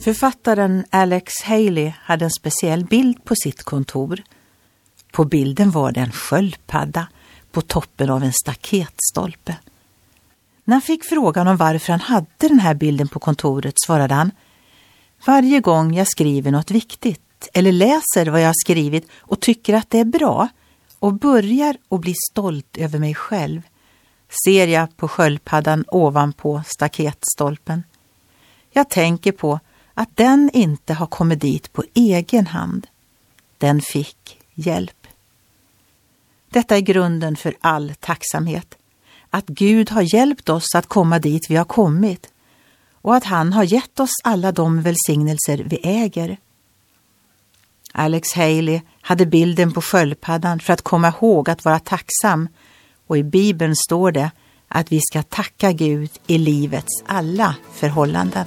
Författaren Alex Haley hade en speciell bild på sitt kontor. På bilden var det en sköldpadda på toppen av en staketstolpe. När han fick frågan om varför han hade den här bilden på kontoret svarade han Varje gång jag skriver något viktigt eller läser vad jag har skrivit och tycker att det är bra och börjar att bli stolt över mig själv ser jag på sköldpaddan ovanpå staketstolpen. Jag tänker på att den inte har kommit dit på egen hand. Den fick hjälp. Detta är grunden för all tacksamhet. Att Gud har hjälpt oss att komma dit vi har kommit och att han har gett oss alla de välsignelser vi äger. Alex Haley hade bilden på sköldpaddan för att komma ihåg att vara tacksam och i Bibeln står det att vi ska tacka Gud i livets alla förhållanden.